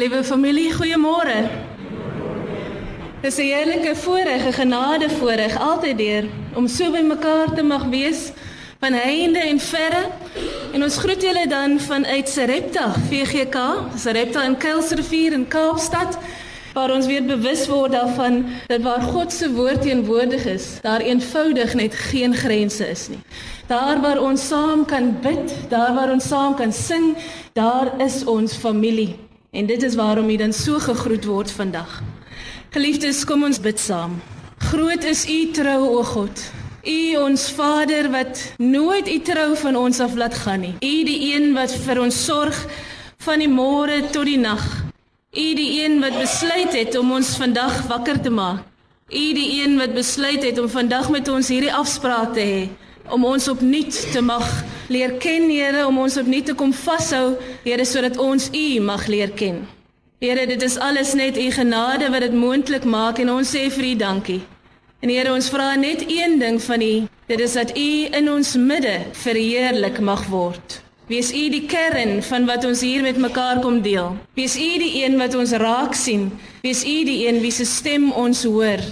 Liewe familie, goeiemôre. Dis 'n heerlike voorreg, 'n genade voorreg altyd deur om so by mekaar te mag wees van heinde en verre. En ons groet julle dan vanuit Sarepta, VGK, Sarepta in Kuilsrivier in Kaapstad, waar ons weer bewus word daarvan dat waar God se woord teenwoordig is, daar eenvoudig net geen grense is nie. Daar waar ons saam kan bid, daar waar ons saam kan sing, daar is ons familie. En dit is waarom jy dan so gegroet word vandag. Geliefdes, kom ons bid saam. Groot is u trou o God. U ons Vader wat nooit u trou van ons af laat gaan nie. U die een wat vir ons sorg van die môre tot die nag. U die een wat besluit het om ons vandag wakker te maak. U die een wat besluit het om vandag met ons hierdie afspraak te hê om ons opnuut te mag leer ken, Here, om ons opnuut te kom vashou, Here, sodat ons U mag leer ken. Here, dit is alles net U genade wat dit moontlik maak en ons sê vir U dankie. En Here, ons vra net een ding van U, dit is dat U in ons midde verheerlik mag word. Wees U die kern van wat ons hier met mekaar kom deel. Wees U die een wat ons raak sien. Wees U die een wie se stem ons hoor.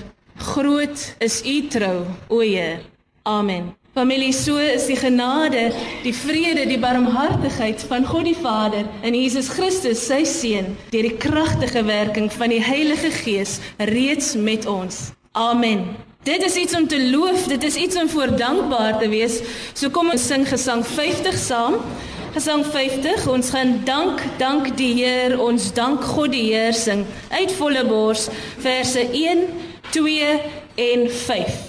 Groot is U trou, o Heer. Amen. Familie, so is die genade, die vrede, die barmhartigheid van God die Vader en Jesus Christus, sy seun, deur die kragtige werking van die Heilige Gees reeds met ons. Amen. Dit is iets om te loof, dit is iets om voor dankbaar te wees. So kom ons sing gesang 50 saam. Gesang 50. Ons gaan dank, dank die Heer, ons dank God die Heer sing uit volle bors verse 1, 2 en 5.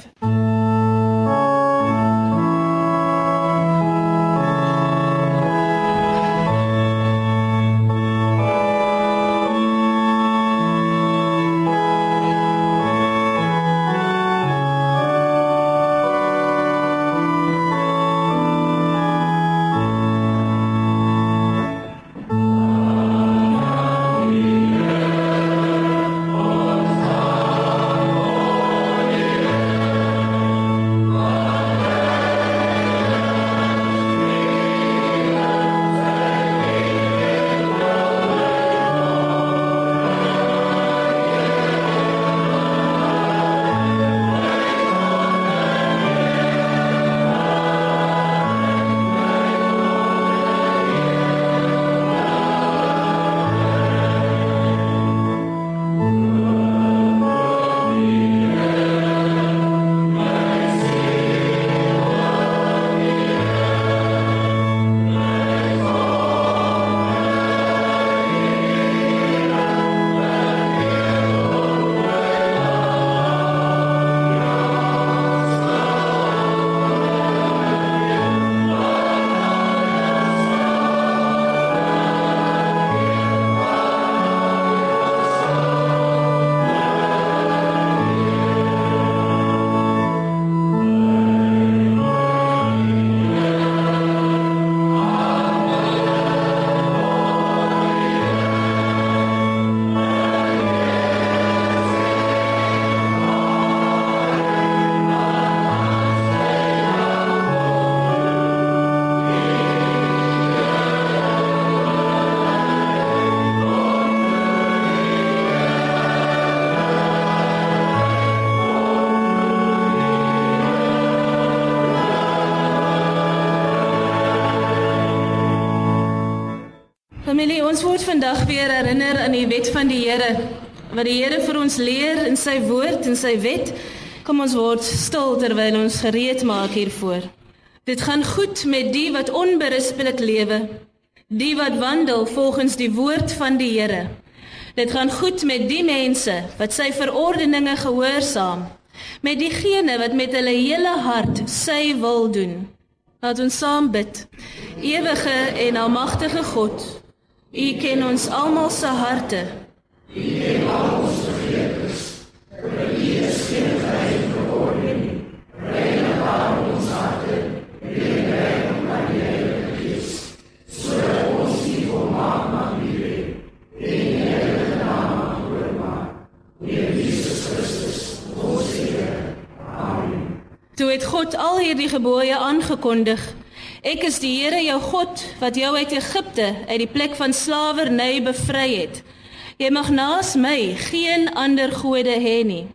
Ons word vandag weer herinner aan die wet van die Here. Wat die Here vir ons leer in sy woord en sy wet. Kom ons word stil terwyl ons gereed maak hiervoor. Dit gaan goed met die wat onberispelik lewe, die wat wandel volgens die woord van die Here. Dit gaan goed met die mense wat sy verordeninge gehoorsaam, met diegene wat met hulle hele hart sy wil doen. Laat ons saam bid. Ewige en almagtige God, U ken ons almal se harte. U ken al ons gedagtes. U is geen geheim geword nie. Reine aan ons harte. Reine om aan die Heilige Gees. Sodat ons nie volmaak mag lewe. En die Heilige naam mag groot maak. Deur Jesus Christus, ons Here. Amen. Toe het God al hierdie gebooie aangekondig. Ek is die Here jou God wat jou uit Egipte uit die plek van slawerny bevry het. Jy mag naas my geen ander gode hê nie.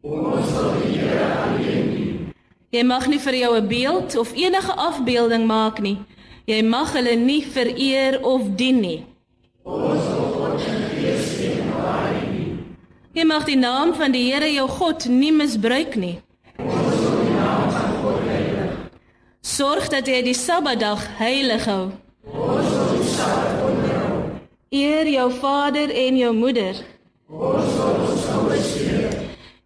Ons wil die Here alleen dien. Jy mag nie vir jou 'n beeld of enige afbeelding maak nie. Jy mag hulle nie vereer of dien nie. Ons wil God. Jy mag die naam van die Here jou God nie misbruik nie. Ons wil die naam van God heilig. Sorg dat jy die Sabbatdag heilig hou. Ons wil die Sabbat onderhou. Eer jou vader en jou moeder. Ons wil ons ouers eer.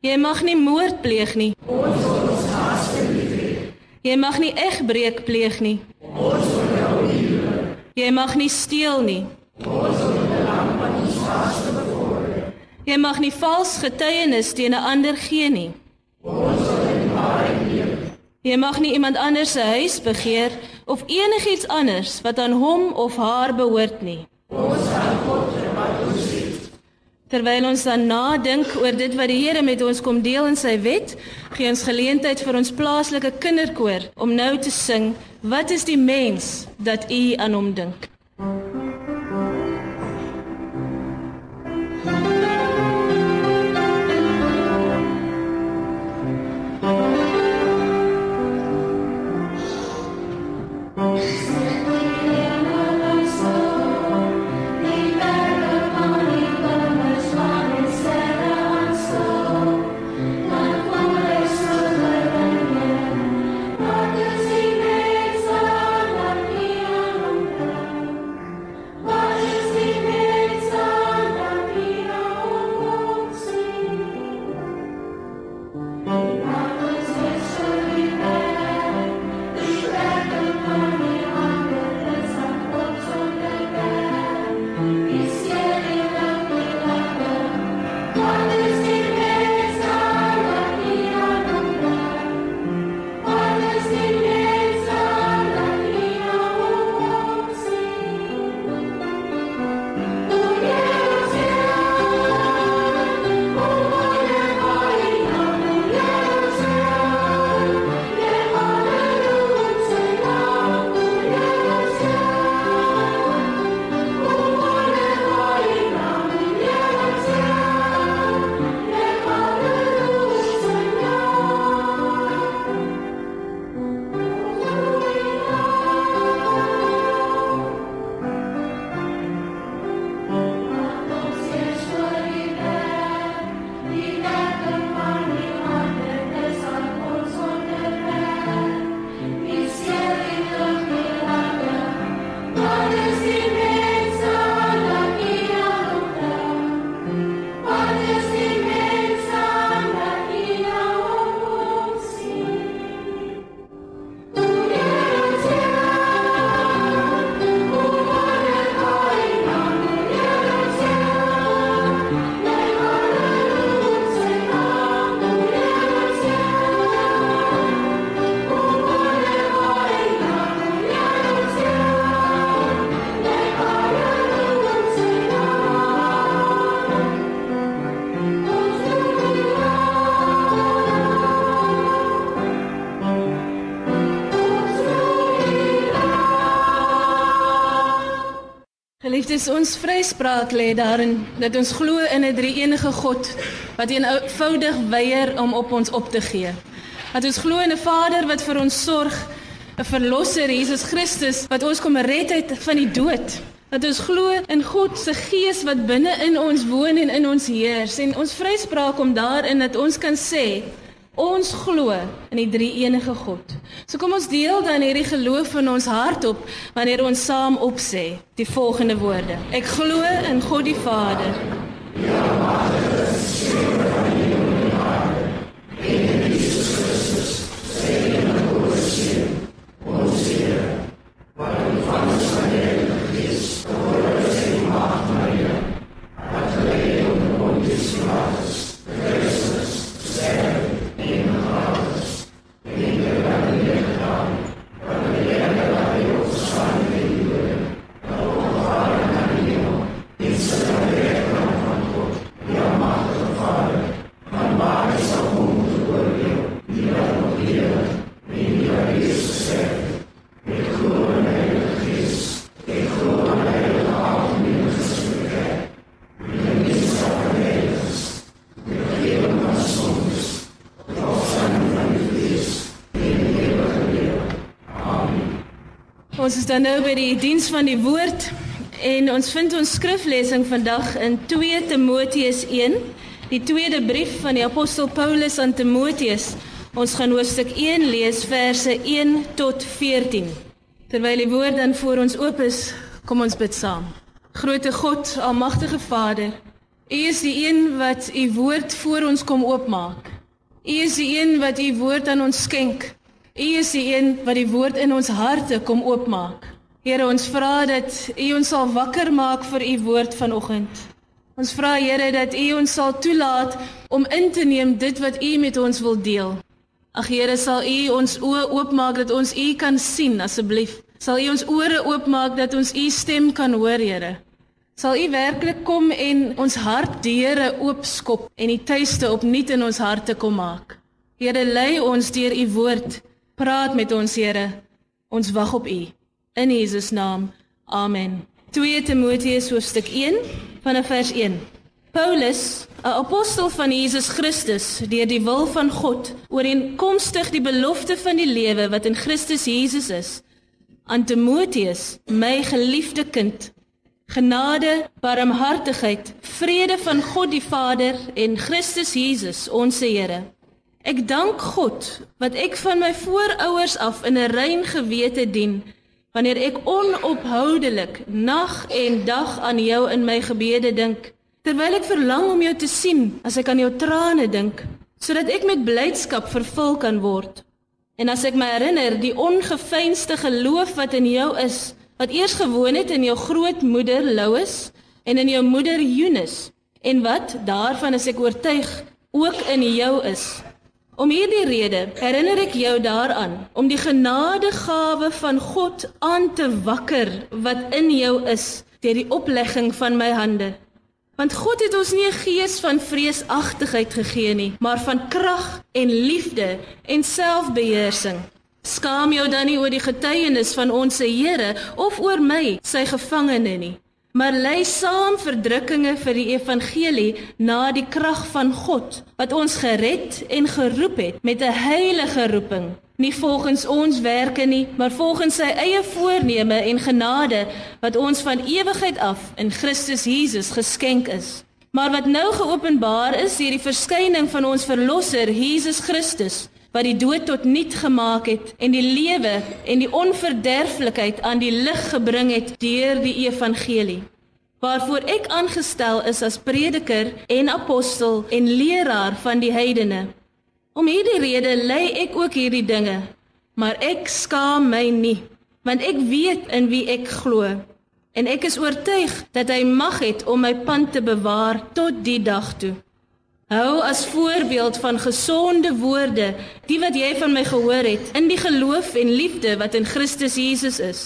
Jy mag nie moord pleeg nie. Ons wil ons naaste lief hê. Jy mag nie egbreek pleeg nie. Ons wil jou lief. Jy mag nie steel nie. Ons wil die belang van ons naaste bevorder. Jy mag nie vals getuienis teen 'n ander gee nie. Ons wil in waarheid leef. Jy mag nie iemand anders se huis begeer of enigiets anders wat aan hom of haar behoort nie. Ons gaan God wat ons. Terwyl ons dan nadink oor dit wat die Here met ons kom deel in sy wet, gee ons geleentheid vir ons plaaslike kinderkoor om nou te sing, wat is die mens dat u aan hom dink? Geliefdes, ons vryspraak lê daarin dat ons glo in 'n drie-enige God wat eenvoudig weier om op ons op te gee. Dat ons glo in 'n Vader wat vir ons sorg, 'n verlosser Jesus Christus wat ons kom red uit van die dood. Dat ons glo in God se Gees wat binne in ons woon en in ons heers. En ons vryspraak kom daarin dat ons kan sê Ons glo in die drie-enige God. So kom ons deel dan hierdie geloof in ons hart op wanneer ons saam opsê die volgende woorde. Ek glo in God die Vader. Ja, Vader, seker van die Vader. En Jesus Christus, sy enige seun, ons Here, wat van sy Heilige Gees geword is dan nou by die diens van die woord en ons vind ons skriflesing vandag in 2 Timoteus 1, die tweede brief van die apostel Paulus aan Timoteus. Ons gaan hoofstuk 1 lees verse 1 tot 14. Terwyl die woord dan voor ons oop is, kom ons bid saam. Grote God, almagtige Vader, U is die een wat U woord voor ons kom oopmaak. U is die een wat U woord aan ons skenk. U is die een wat die woord in ons harte kom oopmaak. Here, ons vra dat U ons sal wakker maak vir U woord vanoggend. Ons vra Here dat U ons sal toelaat om in te neem dit wat U met ons wil deel. Ag Here, sal U ons oë oopmaak dat ons U kan sien asseblief. Sal U ons ore oopmaak dat ons U stem kan hoor, Here. Sal U werklik kom en ons hartdeure oopskop en die tuiste opnuut in ons harte kom maak. Here, lei ons deur U woord. Praat met ons, Here. Ons wag op U. In Jesus naam. Amen. 2 Timoteus hoofstuk 1 vanaf vers 1. Paulus, 'n apostel van Jesus Christus, deur die wil van God, ooreenkomstig die belofte van die lewe wat in Christus Jesus is, aan Timoteus, my geliefde kind. Genade, barmhartigheid, vrede van God die Vader en Christus Jesus, ons Here. Ek dank God wat ek van my voorouers af in 'n rein gewete dien wanneer ek onophoudelik nag en dag aan jou in my gebede dink terwyl ek verlang om jou te sien as ek aan jou trane dink sodat ek met blydskap vervul kan word. En as ek my herinner die ongeveinsde geloof wat in jou is wat eers gewoon het in jou grootmoeder Lois en in jou moeder Eunice en wat daarvan as ek oortuig ook in jou is Om hierdie rede herinner ek jou daaraan om die genadegawe van God aan te wakker wat in jou is deur die oplegging van my hande. Want God het ons nie 'n gees van vreesagtigheid gegee nie, maar van krag en liefde en selfbeheersing. Skaam jou dan nie oor die getuienis van ons Here of oor my, sy gevangene nie maar lei saam verdrukkinge vir die evangelie na die krag van God wat ons gered en geroep het met 'n heilige roeping. Nie volgens ons werke nie maar volgens sy eie voorneme en genade wat ons van ewigheid af in Christus Jesus geskenk is. Maar wat nou geopenbaar is deur die verskyning van ons verlosser Jesus Christus wat die dood tot niet gemaak het en die lewe en die onverderflikheid aan die lig gebring het deur die evangelie. Waarvoor ek aangestel is as prediker en apostel en leraar van die heidene. Om hierdie rede lei ek ook hierdie dinge, maar ek skaam my nie, want ek weet in wie ek glo en ek is oortuig dat hy mag het om my pand te bewaar tot die dag toe. Hou as voorbeeld van gesonde woorde die wat jy van my gehoor het in die geloof en liefde wat in Christus Jesus is.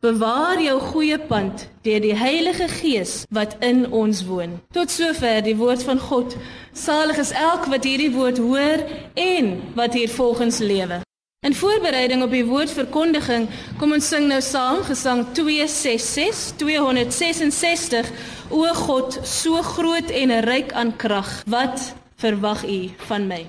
Bewaar jou goeie pand deur die Heilige Gees wat in ons woon. Tot sover die woord van God. Salig is elk wat hierdie woord hoor en wat hier volgens lewe. In voorbereiding op die woordverkondiging kom ons sing nou saam Gesang 266 266 O God so groot en ryk aan krag wat verwag u van my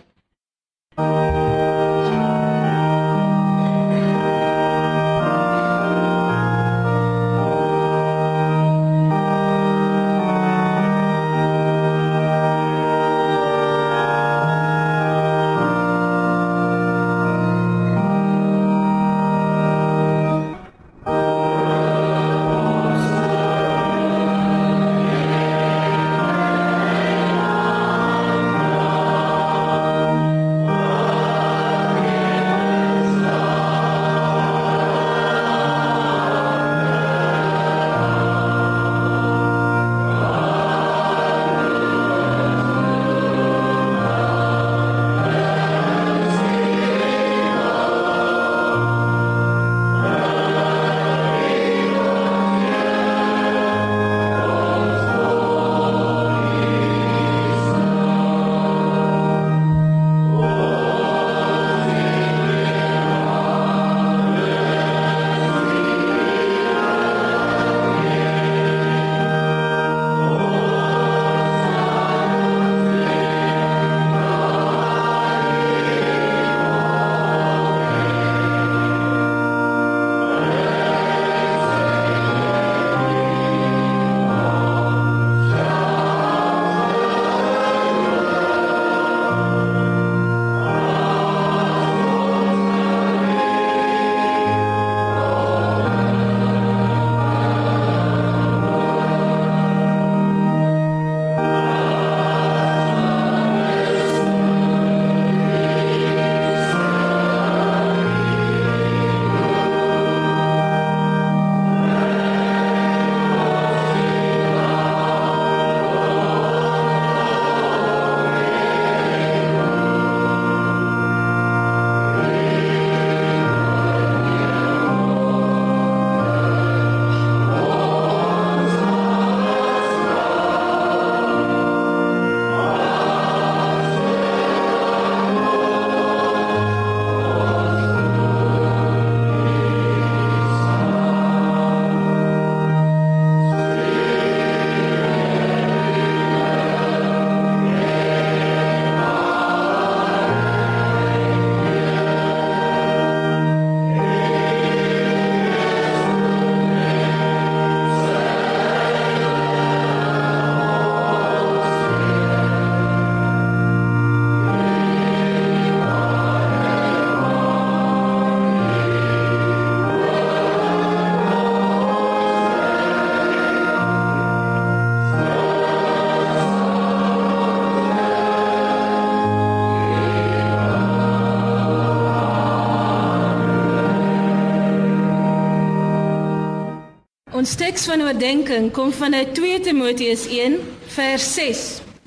Ons teks van oordeenking kom vanuit 2 Timoteus 1 vers 6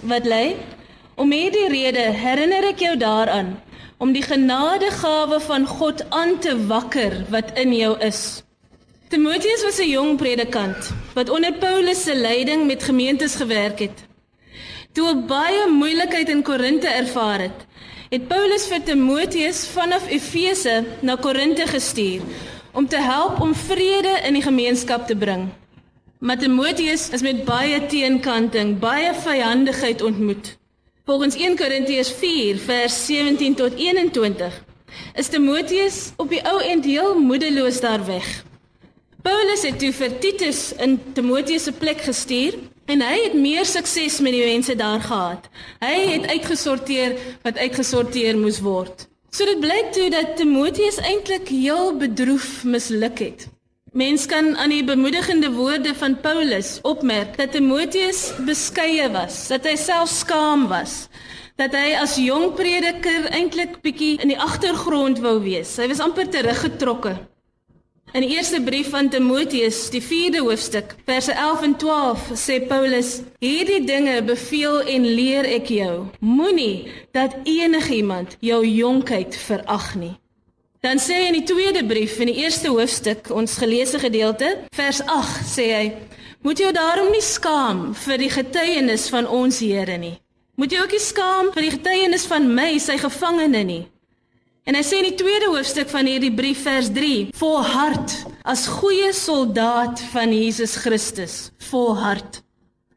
wat lei: Om hierdie rede herinner ek jou daaraan om die genadegawe van God aan te wakker wat in jou is. Timoteus was 'n jong predikant wat onder Paulus se leiding met gemeentes gewerk het. Toe hy baie moeilikheid in Korinte ervaar het, het Paulus vir Timoteus vanaf Efese na Korinte gestuur om te help om vrede in die gemeenskap te bring. Maar Timoteus is met baie teenkanting, baie vyandigheid ontmoet. Volgens 1 Korintiërs 4 vers 17 tot 21 is Timoteus op die ou end heel moedeloos daar weg. Paulus het toe vir Titus in Timoteus se plek gestuur en hy het meer sukses met die mense daar gehad. Hy het uitgesorteer wat uitgesorteer moes word. So dit blyk toe dat Timoteus eintlik heel bedroef misluk het. Mens kan aan die bemoedigende woorde van Paulus opmerk dat Timoteus beskeie was, dat hy self skaam was, dat hy as jong prediker eintlik bietjie in die agtergrond wou wees. Hy was amper teruggetrokke. In die eerste brief van Timoteus, die 4de hoofstuk, verse 11 en 12, sê Paulus: "Hierdie dinge beveel en leer ek jou. Moenie dat enigiemand jou jonkheid verag nie." Dan sê hy in die tweede brief in die eerste hoofstuk, ons geleesde gedeelte, vers 8 sê hy: "Moet jy daarom nie skaam vir die getuienis van ons Here nie. Moet jy ook nie skaam vir die getuienis van my, sy gevangene nie." En hy sê in die tweede hoofstuk van hierdie brief vers 3: "Volhard as goeie soldaat van Jesus Christus, volhard."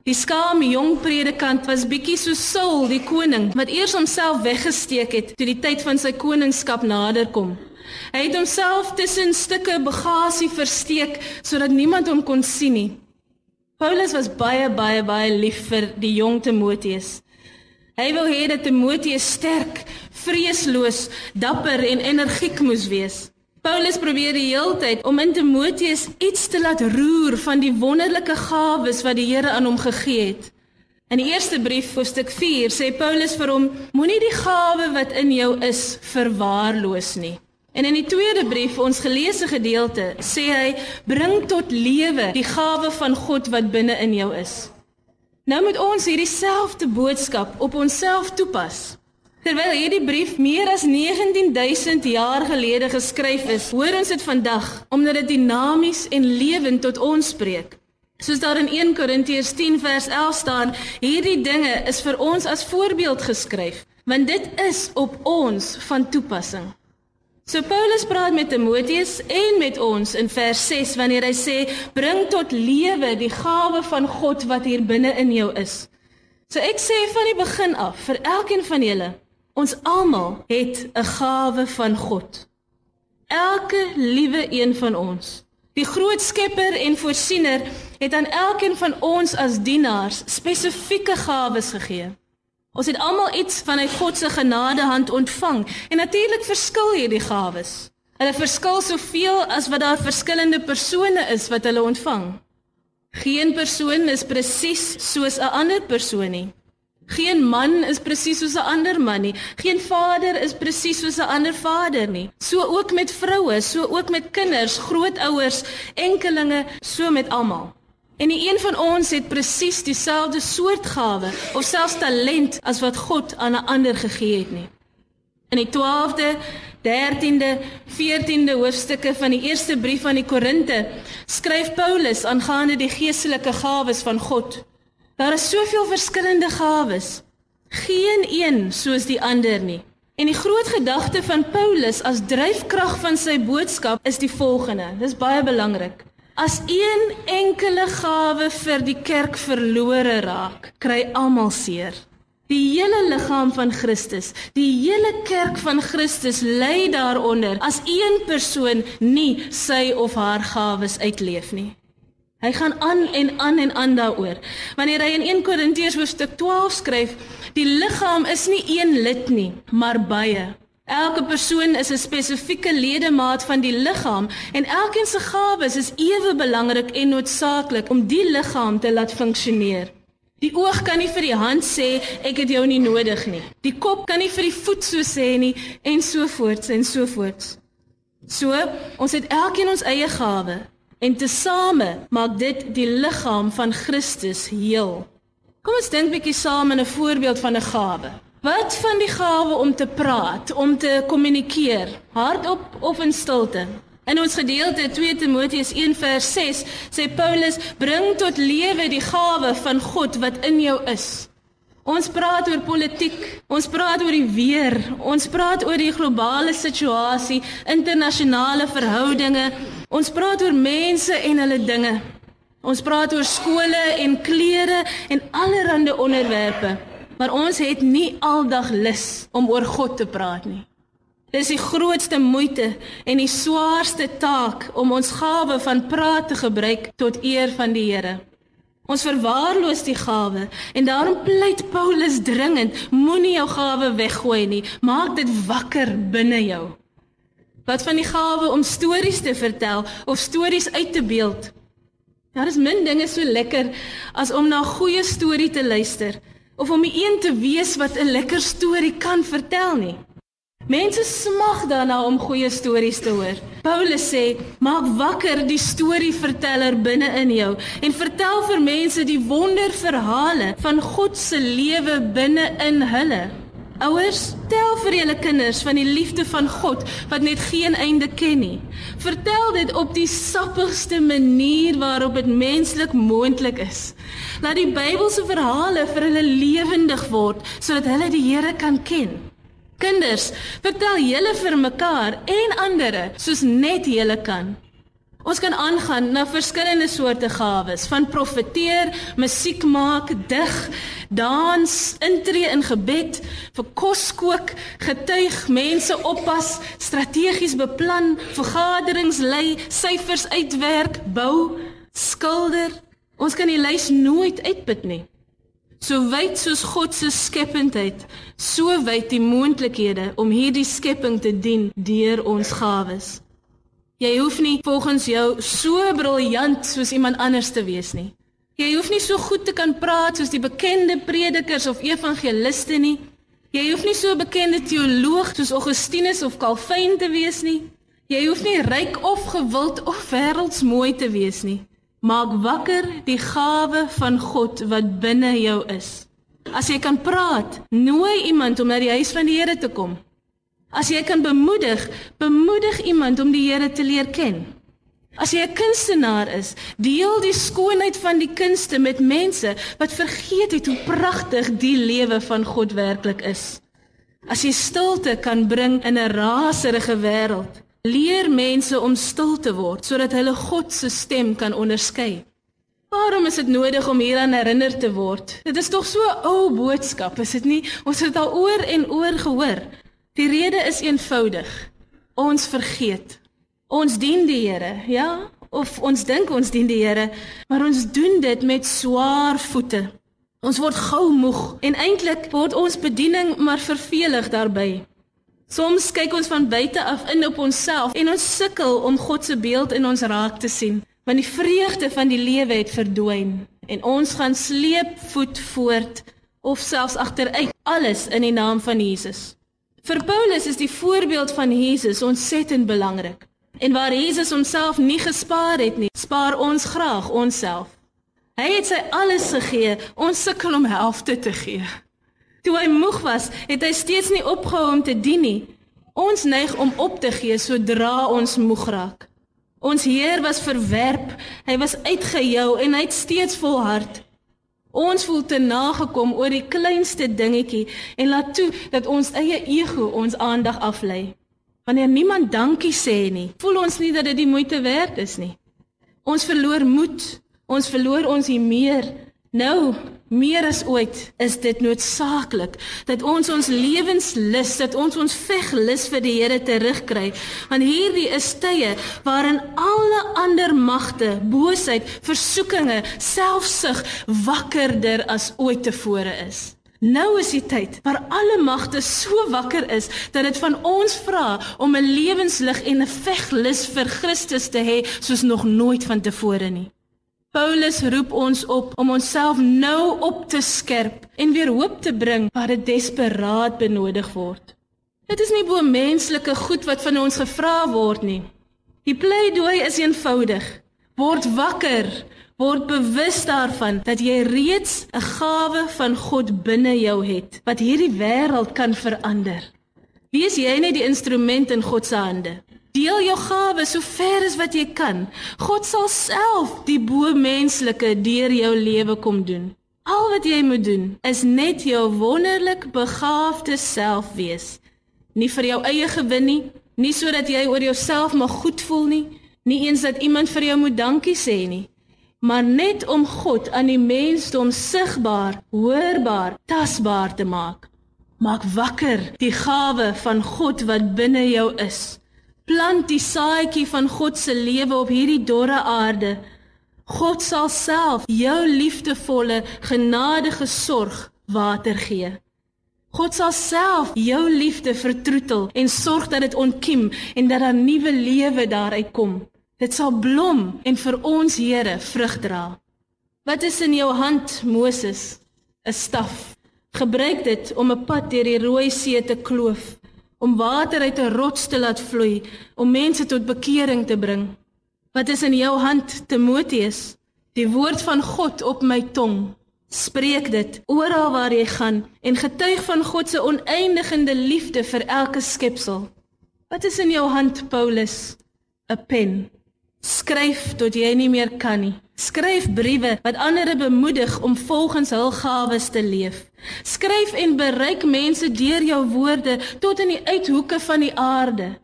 Die skaam jong predikant was bietjie so Saul die koning wat eers homself weggesteek het toe die tyd van sy koningskap naderkom. Hy het homself tussen stukke bagasie versteek sodat niemand hom kon sien nie. Paulus was baie baie baie lief vir die jong Timoteus. Hy wou hê dat Timoteus sterk, vreesloos, dapper en energiek moes wees. Paulus probeer die hele tyd om in Timoteus iets te laat roer van die wonderlike gawes wat die Here aan hom gegee het. In die eerste brief, hoofstuk 4, sê Paulus vir hom: Moenie die gawe wat in jou is verwaarloos nie. En in die tweede brief, ons geleesde gedeelte, sê hy: "Bring tot lewe die gawe van God wat binne in jou is." Nou moet ons hierdie selfde boodskap op onsself toepas. Terwyl hierdie brief meer as 19000 jaar gelede geskryf is, hoor ons dit vandag omdat dit dinamies en lewend tot ons spreek. Soos daar in 1 Korintiërs 10 vers 11 staan, hierdie dinge is vir ons as voorbeeld geskryf, want dit is op ons van toepassing. So Paulus praat met Timoteus en met ons in vers 6 wanneer hy sê bring tot lewe die gawe van God wat hier binne in jou is. So ek sê van die begin af vir elkeen van julle, ons almal het 'n gawe van God. Elke liewe een van ons. Die groot Skepper en Voorsiener het aan elkeen van ons as dienaars spesifieke gawes gegee. Ons het almal iets vanuit God se genadehand ontvang en natuurlik verskil hierdie gawes. Hulle verskil soveel as wat daar verskillende persone is wat hulle ontvang. Geen persoon is presies soos 'n ander persoon nie. Geen man is presies soos 'n ander man nie. Geen vader is presies soos 'n ander vader nie. So ook met vroue, so ook met kinders, grootouers, enkelinge, so met almal. En nie een van ons het presies dieselfde soort gawe of selfs talent as wat God aan 'n ander gegee het nie. In die 12de, 13de, 14de hoofstukke van die eerste brief aan die Korinte skryf Paulus aangaande die geestelike gawes van God. Daar is soveel verskillende gawes, geen een soos die ander nie. En die groot gedagte van Paulus as dryfkrag van sy boodskap is die volgende. Dis baie belangrik. As een enkele gawe vir die kerk verlore raak, kry almal seer. Die hele liggaam van Christus, die hele kerk van Christus ly daaronder as een persoon nie sy of haar gawes uitleef nie. Hy gaan aan en aan en aan daaroor. Wanneer hy in 1 Korintiërs hoofstuk 12 skryf, die liggaam is nie een lid nie, maar baie. Elke persoon is 'n spesifieke ledemaat van die liggaam en elkeen se gawes is ewe belangrik en noodsaaklik om die liggaam te laat funksioneer. Die oog kan nie vir die hand sê ek het jou nie nodig nie. Die kop kan nie vir die voet so sê nie en so voort en so voort. So, ons het elkeen ons eie gawe En tesame maak dit die liggaam van Christus heel. Kom ons dink bietjie saam in 'n voorbeeld van 'n gawe. Wat van die gawe om te praat, om te kommunikeer, hardop of in stilte? In ons gedeelte 2 Timoteus 1:6 sê Paulus: "Bring tot lewe die gawe van God wat in jou is." Ons praat oor politiek, ons praat oor die weer, ons praat oor die globale situasie, internasionale verhoudinge, ons praat oor mense en hulle dinge. Ons praat oor skole en klere en allerlei onderwerpe, maar ons het nie aldag lus om oor God te praat nie. Dis die grootste moeite en die swaarste taak om ons gawe van praat te gebruik tot eer van die Here. Ons verwaarloos die gawe en daarom pleit Paulus dringend: moenie jou gawe weggooi nie, maak dit wakker binne jou. Wat van die gawe om stories te vertel of stories uit te beeld? Daar is min dinge so lekker as om na 'n goeie storie te luister of om een te wees wat 'n lekker storie kan vertel nie. Mense smag daarna om goeie stories te hoor. Paulus sê: "Maak wakker die storieverteller binne in jou en vertel vir mense die wonderverhale van God se lewe binne in hulle." Ouers, tel vir julle kinders van die liefde van God wat net geen einde ken nie. Vertel dit op die sappigste manier waarop dit menslik moontlik is. Laat die Bybelse verhale vir hulle lewendig word sodat hulle die Here kan ken. Kinders, vertel julle vir mekaar en ander soos net julle kan. Ons kan aangaan na verskillende soorte gawes, van profeteer, musiek maak, dig, dans, intree in gebed, vir kos kook, getuig, mense oppas, strategies beplan, vergaderings lei, syfers uitwerk, bou, skilder. Ons kan die lys nooit uitput nie. So wyd soos God se skependheid, so wyd die moontlikhede om hierdie skepping te dien deur ons gawes. Jy hoef nie volgens jou so briljant soos iemand anders te wees nie. Jy hoef nie so goed te kan praat soos die bekende predikers of evangeliste nie. Jy hoef nie so bekende teoloog soos Augustinus of Calvin te wees nie. Jy hoef nie ryk of gewild of wêreldsmooi te wees nie. Maak wakker die gawe van God wat binne jou is. As jy kan praat, nooi iemand om na die huis van die Here te kom. As jy kan bemoedig, bemoedig iemand om die Here te leer ken. As jy 'n kunstenaar is, deel die skoonheid van die kunste met mense wat vergeet het hoe pragtig die lewe van God werklik is. As jy stilte kan bring in 'n raserige wêreld, leer mense om stil te word sodat hulle God se stem kan onderskei. Waarom is dit nodig om hieraan herinner te word? Dit is tog so 'n ou boodskap, is dit nie? Ons het dit al oor en oor gehoor. Die rede is eenvoudig. Ons vergeet. Ons dien die Here, ja, of ons dink ons dien die Here, maar ons doen dit met swaar voete. Ons word gou moeg en eintlik word ons bediening maar vervelig daarbey. Soms kyk ons van buite af in op onsself en ons sukkel om God se beeld in ons raak te sien, want die vreugde van die lewe het verdwyn en ons gaan sleep voet voort of selfs agteruit, alles in die naam van Jesus. Vir Paulus is die voorbeeld van Jesus ontsettend belangrik. En waar Jesus homself nie gespaar het nie, spaar ons graag onsself. Hy het sy alles gegee, ons sukkel om helfte te gee. Toe hy moeg was, het hy steeds nie opgehou om te dien nie. Ons neig om op te gee sodra ons moeg raak. Ons Heer was verwerp, hy was uitgejou en hy het steeds volhard. Ons voel te nagekom oor die kleinste dingetjie en laat toe dat ons eie ego ons aandag aflei. Wanneer niemand dankie sê nie, voel ons nie dat dit die moeite werd is nie. Ons verloor moed, ons verloor ons hier meer Nou, meer as ooit is dit noodsaaklik dat ons ons lewenslus, dat ons ons veglus vir die Here terugkry. Want hierdie is tye waarin alle ander magte, boosheid, versoekinge, selfsug wakkerder as ooit tevore is. Nou is die tyd waar alle magte so wakker is dat dit van ons vra om 'n lewenslig en 'n veglus vir Christus te hê soos nog nooit vantevore nie. Paulus roep ons op om onsself nou op te skerp en weer hoop te bring waar dit desperaat benodig word. Dit is nie bo menslike goed wat van ons gevra word nie. Die pleidooi is eenvoudig. Word wakker. Word bewus daarvan dat jy reeds 'n gawe van God binne jou het wat hierdie wêreld kan verander. Wees jy net die instrument in God se hande. Deel jou gawe so ver as wat jy kan. God sal self die bo menslike deur jou lewe kom doen. Al wat jy moet doen is net jou wonderlik begaafde self wees. Nie vir jou eie gewin nie, nie sodat jy oor jouself mag goed voel nie, nie eens dat iemand vir jou moet dankie sê nie, maar net om God aan die mensdom sigbaar, hoorbaar, tasbaar te maak. Maak wakker die gawe van God wat binne jou is. Plant die saadjie van God se lewe op hierdie dorre aarde God sal self jou liefdevolle, genadige sorg water gee. God sal self jou liefde vertroetel en sorg dat dit ontkiem en dat daar nuwe lewe daaruit kom. Dit sal blom en vir ons Here vrug dra. Wat is in jou hand, Moses? 'n Staf. Gebruik dit om 'n pad deur die Rooi See te kloof, om water uit 'n rots te laat vloei, om mense tot bekering te bring. Wat is in jou hand, Timoteus? Die woord van God op my tong. Spreek dit oral waar jy gaan en getuig van God se oneindigende liefde vir elke skepsel. Wat is in jou hand, Paulus? 'n Pen. Skryf tot jy nie meer kan nie. Skryf briewe wat ander bemoedig om volgens hul gawes te leef. Skryf en bereik mense deur jou woorde tot in die uithoeke van die aarde.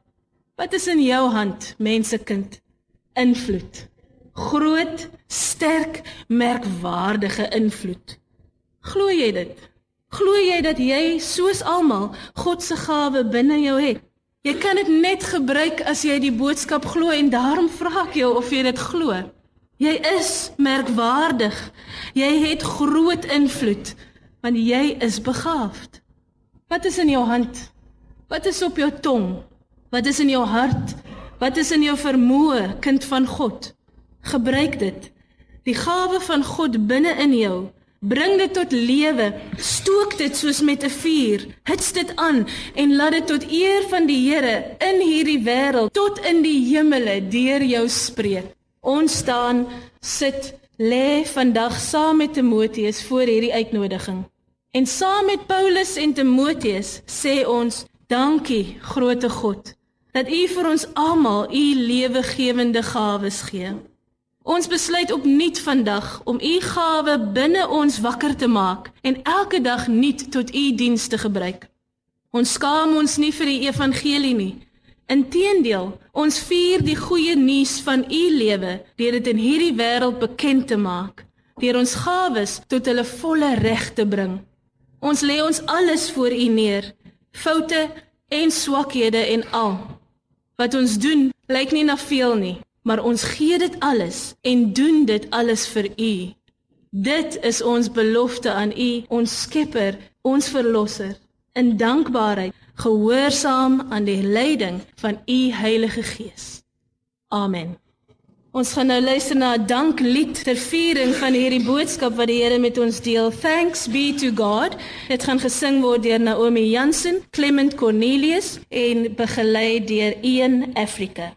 Wat is in jou hand, mensekind? invloed. Groot, sterk, merkwaardige invloed. Glo jy dit? Glo jy dat jy soos almal God se gawe binne jou het? Jy kan dit net gebruik as jy die boodskap glo en daarom vra ek jou of jy dit glo. Jy is merkwaardig. Jy het groot invloed want jy is begaafd. Wat is in jou hand? Wat is op jou tong? Wat is in jou hart? Wat is in jou vermoë, kind van God? Gebruik dit. Die gawe van God binne in jou. Bring dit tot lewe. Stook dit soos met 'n vuur. Hits dit aan en laat dit tot eer van die Here in hierdie wêreld tot in die hemele deur jou spreek. Ons staan sit lê vandag saam met Timoteus voor hierdie uitnodiging. En saam met Paulus en Timoteus sê ons dankie, groote God dat U vir ons almal U lewegewende gawes gee. Ons besluit opnuut vandag om U gawe binne ons wakker te maak en elke dag nuut tot U diens te gebruik. Ons skaam ons nie vir die evangelie nie. Inteendeel, ons vier die goeie nuus van U lewe deur dit in hierdie wêreld bekend te maak, deur ons gawes tot hulle volle reg te bring. Ons lê ons alles voor U neer, foute en swakhede en al. Wat ons doen lyk nie na veel nie, maar ons gee dit alles en doen dit alles vir U. Dit is ons belofte aan U, ons Skepper, ons Verlosser. In dankbaarheid gehoorsaam aan die leiding van U Heilige Gees. Amen. Ons gaan nou luister na 'n danklied ter viering van hierdie boodskap wat die Here met ons deel. Thanks be to God. Dit gaan gesing word deur Naomi Jansen, Clement Cornelius en begelei deur Ian Africa.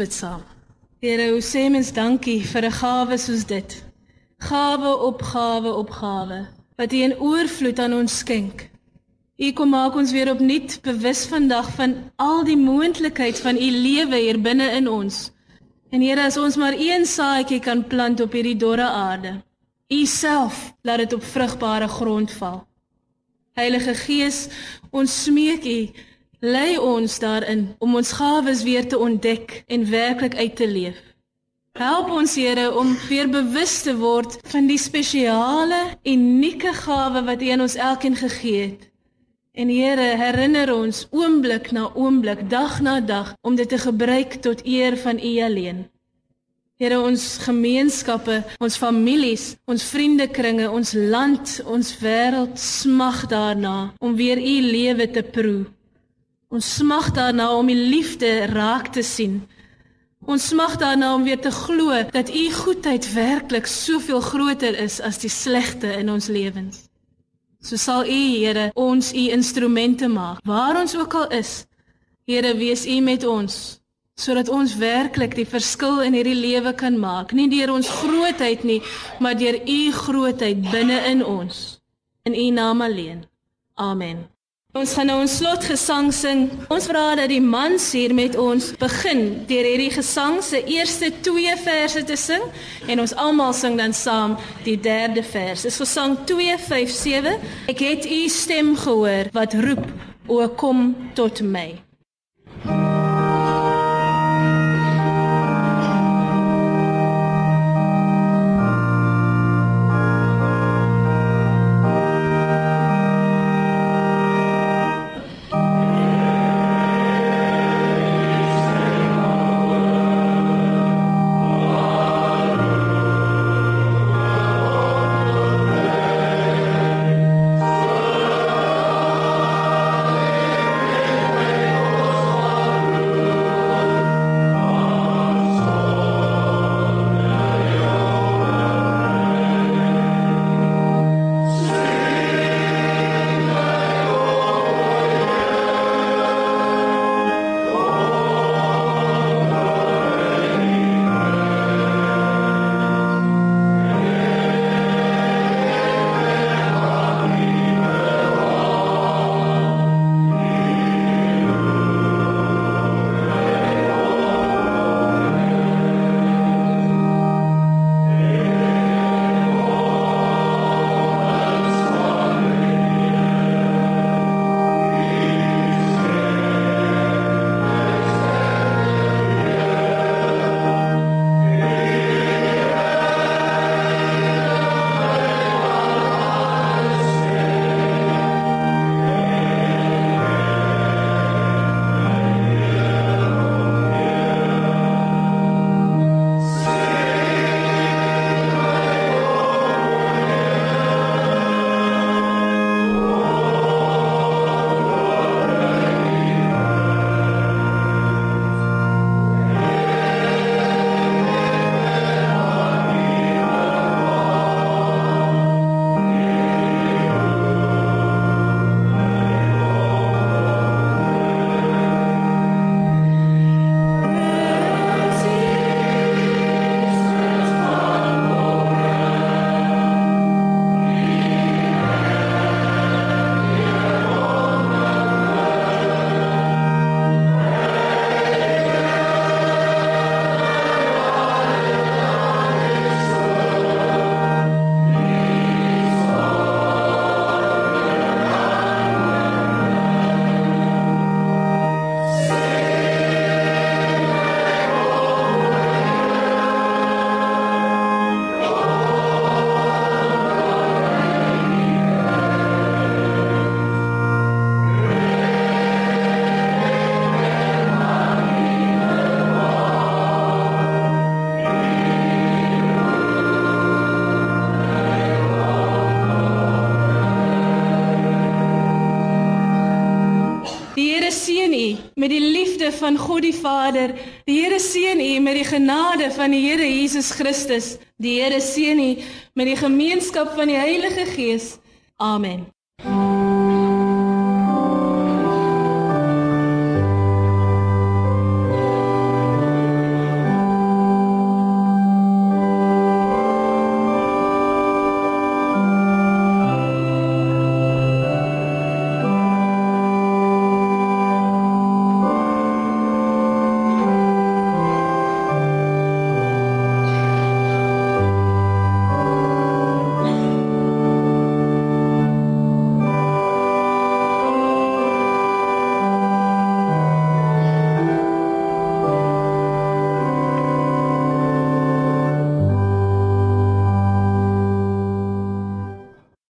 Bid saam. Here, ons sê mens dankie vir 'n gawe soos dit. Gawe op gawe op gawe wat U in oorvloed aan ons skenk. U kom maak ons weer opnuut bewus vandag van al die moontlikheid van U lewe hier binne in ons. En Here, as ons maar een saadjie kan plant op hierdie dorre aarde, U self laat dit op vrugbare grond val. Heilige Gees, ons smeek U lei ons daarin om ons gawes weer te ontdek en werklik uit te leef. Help ons Here om weer bewus te word van die spesiale, unieke gawe wat U aan ons elkeen gegee het. En Here, herinner ons oomblik na oomblik, dag na dag om dit te gebruik tot eer van U alleen. Here, ons gemeenskappe, ons families, ons vriendekringe, ons land, ons wêreld smag daarna om weer U lewe te proe. Ons smag daarna om u liefde raak te sien. Ons smag daarna om weer te glo dat u goedheid werklik soveel groter is as die slegte in ons lewens. So sal u, Here, ons u instrumente maak waar ons ook al is. Here, wees u met ons sodat ons werklik die verskil in hierdie lewe kan maak, nie deur ons grootheid nie, maar deur u grootheid binne in ons. In u naam alleen. Amen. Ons gaan nou ons slotgesang sing. Ons vra dat die mans hier met ons begin deur hierdie gesang se eerste 2 verse te sing en ons almal sing dan saam die derde vers. Dis gesang 257. Ek het u stem gehoor wat roep: "O kom tot my." Van God die Vader. Die Here seën u met die genade van die Here Jesus Christus. Die Here seën u met die gemeenskap van die Heilige Gees. Amen.